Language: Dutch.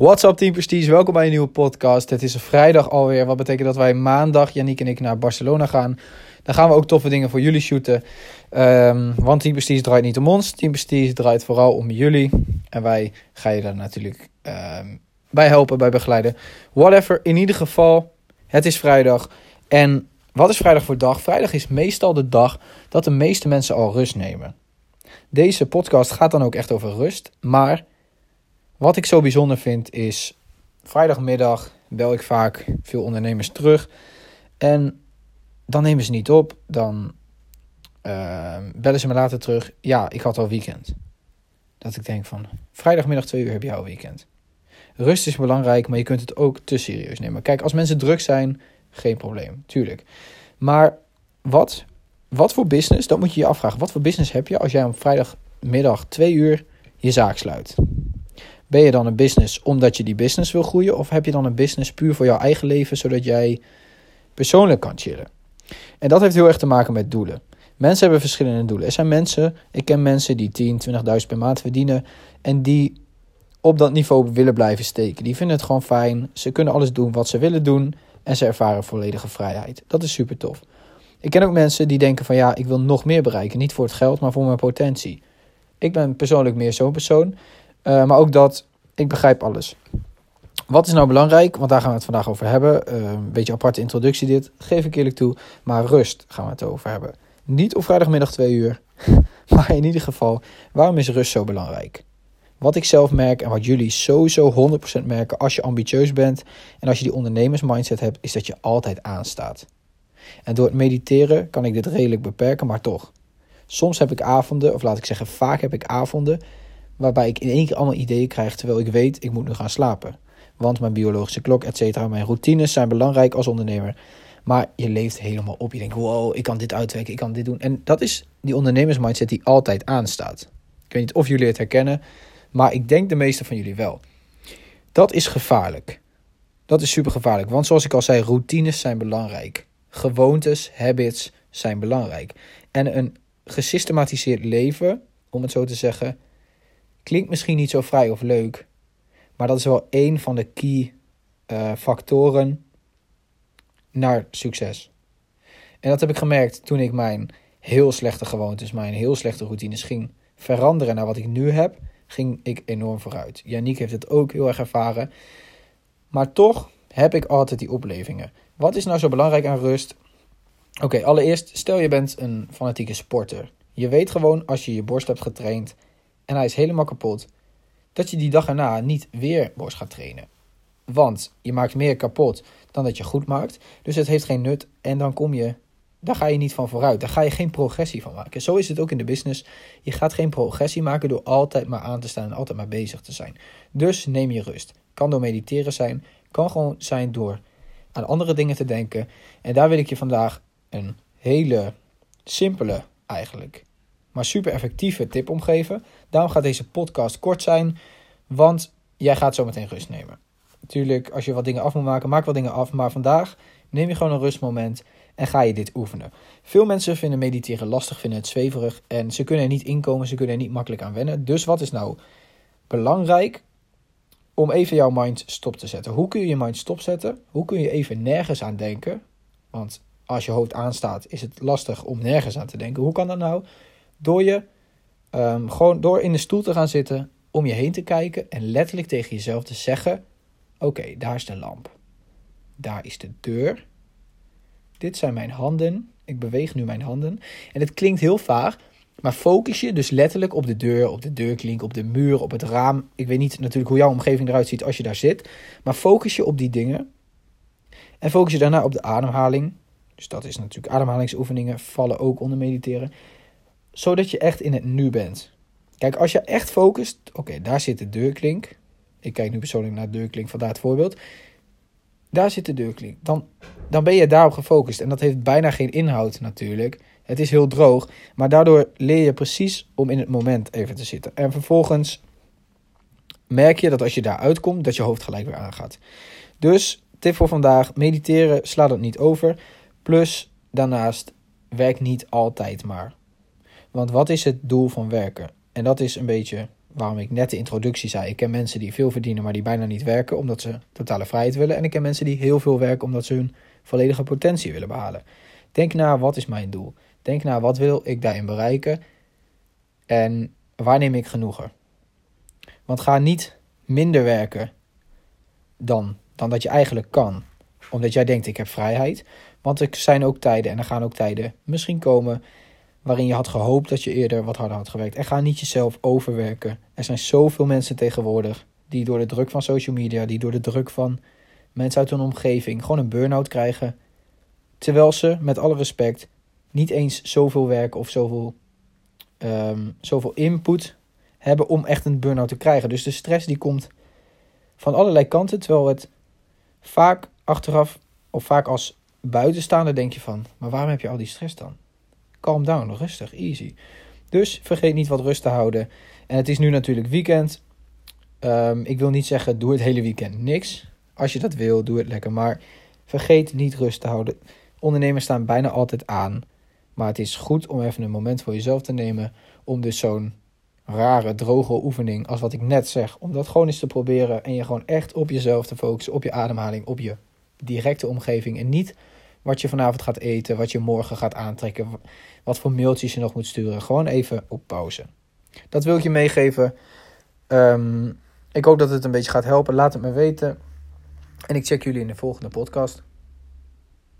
What's up Team Prestige, welkom bij een nieuwe podcast. Het is een vrijdag alweer, wat betekent dat wij maandag, Yannick en ik, naar Barcelona gaan. Dan gaan we ook toffe dingen voor jullie shooten. Um, want Team Prestige draait niet om ons, Team Prestige draait vooral om jullie. En wij gaan je daar natuurlijk um, bij helpen, bij begeleiden. Whatever, in ieder geval, het is vrijdag. En wat is vrijdag voor dag? Vrijdag is meestal de dag dat de meeste mensen al rust nemen. Deze podcast gaat dan ook echt over rust, maar wat ik zo bijzonder vind is, vrijdagmiddag bel ik vaak veel ondernemers terug. En dan nemen ze niet op, dan uh, bellen ze me later terug. Ja, ik had al weekend. Dat ik denk van, vrijdagmiddag twee uur heb je al weekend. Rust is belangrijk, maar je kunt het ook te serieus nemen. Kijk, als mensen druk zijn, geen probleem, tuurlijk. Maar wat, wat voor business, dat moet je je afvragen. Wat voor business heb je als jij op vrijdagmiddag twee uur je zaak sluit? Ben je dan een business omdat je die business wil groeien? Of heb je dan een business puur voor jouw eigen leven, zodat jij persoonlijk kan chillen? En dat heeft heel erg te maken met doelen. Mensen hebben verschillende doelen. Er zijn mensen, ik ken mensen die 10, 20.000 per maand verdienen en die op dat niveau willen blijven steken. Die vinden het gewoon fijn. Ze kunnen alles doen wat ze willen doen en ze ervaren volledige vrijheid. Dat is super tof. Ik ken ook mensen die denken van ja, ik wil nog meer bereiken. Niet voor het geld, maar voor mijn potentie. Ik ben persoonlijk meer zo'n persoon. Uh, maar ook dat, ik begrijp alles. Wat is nou belangrijk? Want daar gaan we het vandaag over hebben. Uh, een beetje aparte introductie dit, geef ik eerlijk toe. Maar rust gaan we het over hebben. Niet op vrijdagmiddag twee uur. Maar in ieder geval, waarom is rust zo belangrijk? Wat ik zelf merk en wat jullie sowieso 100% merken als je ambitieus bendent en als je die ondernemersmindset hebt, is dat je altijd aanstaat. En door het mediteren kan ik dit redelijk beperken, maar toch. Soms heb ik avonden, of laat ik zeggen, vaak heb ik avonden waarbij ik in één keer allemaal ideeën krijg terwijl ik weet ik moet nu gaan slapen. Want mijn biologische klok, et cetera, mijn routines zijn belangrijk als ondernemer. Maar je leeft helemaal op. Je denkt, wow, ik kan dit uitwerken, ik kan dit doen. En dat is die ondernemersmindset die altijd aanstaat. Ik weet niet of jullie het herkennen, maar ik denk de meeste van jullie wel. Dat is gevaarlijk. Dat is super gevaarlijk. Want zoals ik al zei, routines zijn belangrijk. Gewoontes, habits zijn belangrijk. En een gesystematiseerd leven, om het zo te zeggen, Klinkt misschien niet zo vrij of leuk, maar dat is wel één van de key uh, factoren naar succes. En dat heb ik gemerkt toen ik mijn heel slechte gewoontes, mijn heel slechte routines ging veranderen naar wat ik nu heb, ging ik enorm vooruit. Yannick heeft het ook heel erg ervaren. Maar toch heb ik altijd die oplevingen. Wat is nou zo belangrijk aan rust? Oké, allereerst, stel je bent een fanatieke sporter. Je weet gewoon als je je borst hebt getraind en hij is helemaal kapot, dat je die dag erna niet weer borst gaat trainen. Want je maakt meer kapot dan dat je goed maakt. Dus het heeft geen nut. En dan kom je, daar ga je niet van vooruit. Daar ga je geen progressie van maken. Zo is het ook in de business. Je gaat geen progressie maken door altijd maar aan te staan en altijd maar bezig te zijn. Dus neem je rust. Kan door mediteren zijn. Kan gewoon zijn door aan andere dingen te denken. En daar wil ik je vandaag een hele simpele eigenlijk maar super effectieve tip omgeven. Daarom gaat deze podcast kort zijn, want jij gaat zo meteen rust nemen. Natuurlijk, als je wat dingen af moet maken, maak wat dingen af. Maar vandaag neem je gewoon een rustmoment en ga je dit oefenen. Veel mensen vinden mediteren lastig, vinden het zweverig en ze kunnen er niet inkomen, ze kunnen er niet makkelijk aan wennen. Dus wat is nou belangrijk om even jouw mind stop te zetten? Hoe kun je je mind stopzetten? Hoe kun je even nergens aan denken? Want als je hoofd aanstaat, is het lastig om nergens aan te denken. Hoe kan dat nou? Door je um, gewoon door in de stoel te gaan zitten, om je heen te kijken en letterlijk tegen jezelf te zeggen: Oké, daar is de lamp. Daar is de deur. Dit zijn mijn handen. Ik beweeg nu mijn handen. En het klinkt heel vaag, maar focus je dus letterlijk op de deur, op de deurklink, op de muur, op het raam. Ik weet niet natuurlijk hoe jouw omgeving eruit ziet als je daar zit. Maar focus je op die dingen. En focus je daarna op de ademhaling. Dus dat is natuurlijk ademhalingsoefeningen, vallen ook onder mediteren zodat je echt in het nu bent. Kijk, als je echt focust, oké, daar zit de deurklink. Ik kijk nu persoonlijk naar de deurklink, vandaar het voorbeeld. Daar zit de deurklink. Dan, dan ben je daarop gefocust. En dat heeft bijna geen inhoud natuurlijk. Het is heel droog. Maar daardoor leer je precies om in het moment even te zitten. En vervolgens merk je dat als je daar uitkomt, dat je hoofd gelijk weer aangaat. Dus tip voor vandaag: mediteren, sla dat niet over. Plus, daarnaast, werk niet altijd maar. Want wat is het doel van werken? En dat is een beetje waarom ik net de introductie zei. Ik ken mensen die veel verdienen, maar die bijna niet werken omdat ze totale vrijheid willen. En ik ken mensen die heel veel werken omdat ze hun volledige potentie willen behalen. Denk na, wat is mijn doel? Denk na, wat wil ik daarin bereiken? En waar neem ik genoegen? Want ga niet minder werken dan, dan dat je eigenlijk kan. Omdat jij denkt, ik heb vrijheid. Want er zijn ook tijden, en er gaan ook tijden misschien komen... waarin je had gehoopt dat je eerder wat harder had gewerkt. En ga niet jezelf overwerken. Er zijn zoveel mensen tegenwoordig... die door de druk van social media... die door de druk van mensen uit hun omgeving... gewoon een burn-out krijgen... terwijl ze, met alle respect... niet eens zoveel werk of zoveel, um, zoveel input hebben... om echt een burn-out te krijgen. Dus de stress die komt van allerlei kanten... terwijl het vaak achteraf of vaak als buitenstaander denk je van, maar waarom heb je al die stress dan? Calm down, rustig, easy. Dus vergeet niet wat rust te houden. En het is nu natuurlijk weekend. Um, ik wil niet zeggen, doe het hele weekend niks. Als je dat wil, doe het lekker. Maar vergeet niet rust te houden. Ondernemers staan bijna altijd aan. Maar het is goed om even een moment voor jezelf te nemen. Om dus zo'n rare, droge oefening als wat ik net zeg. Om dat gewoon eens te proberen. En je gewoon echt op jezelf te focussen. Op je ademhaling, op je directe omgeving. En niet wat je vanavond gaat eten, wat je morgen gaat aantrekken, wat voor mailtjes je nog moet sturen. Gewoon even op pauze. Dat wil ik je meegeven. Um, ik hoop dat het een beetje gaat helpen. Laat het me weten. En ik check jullie in de volgende podcast.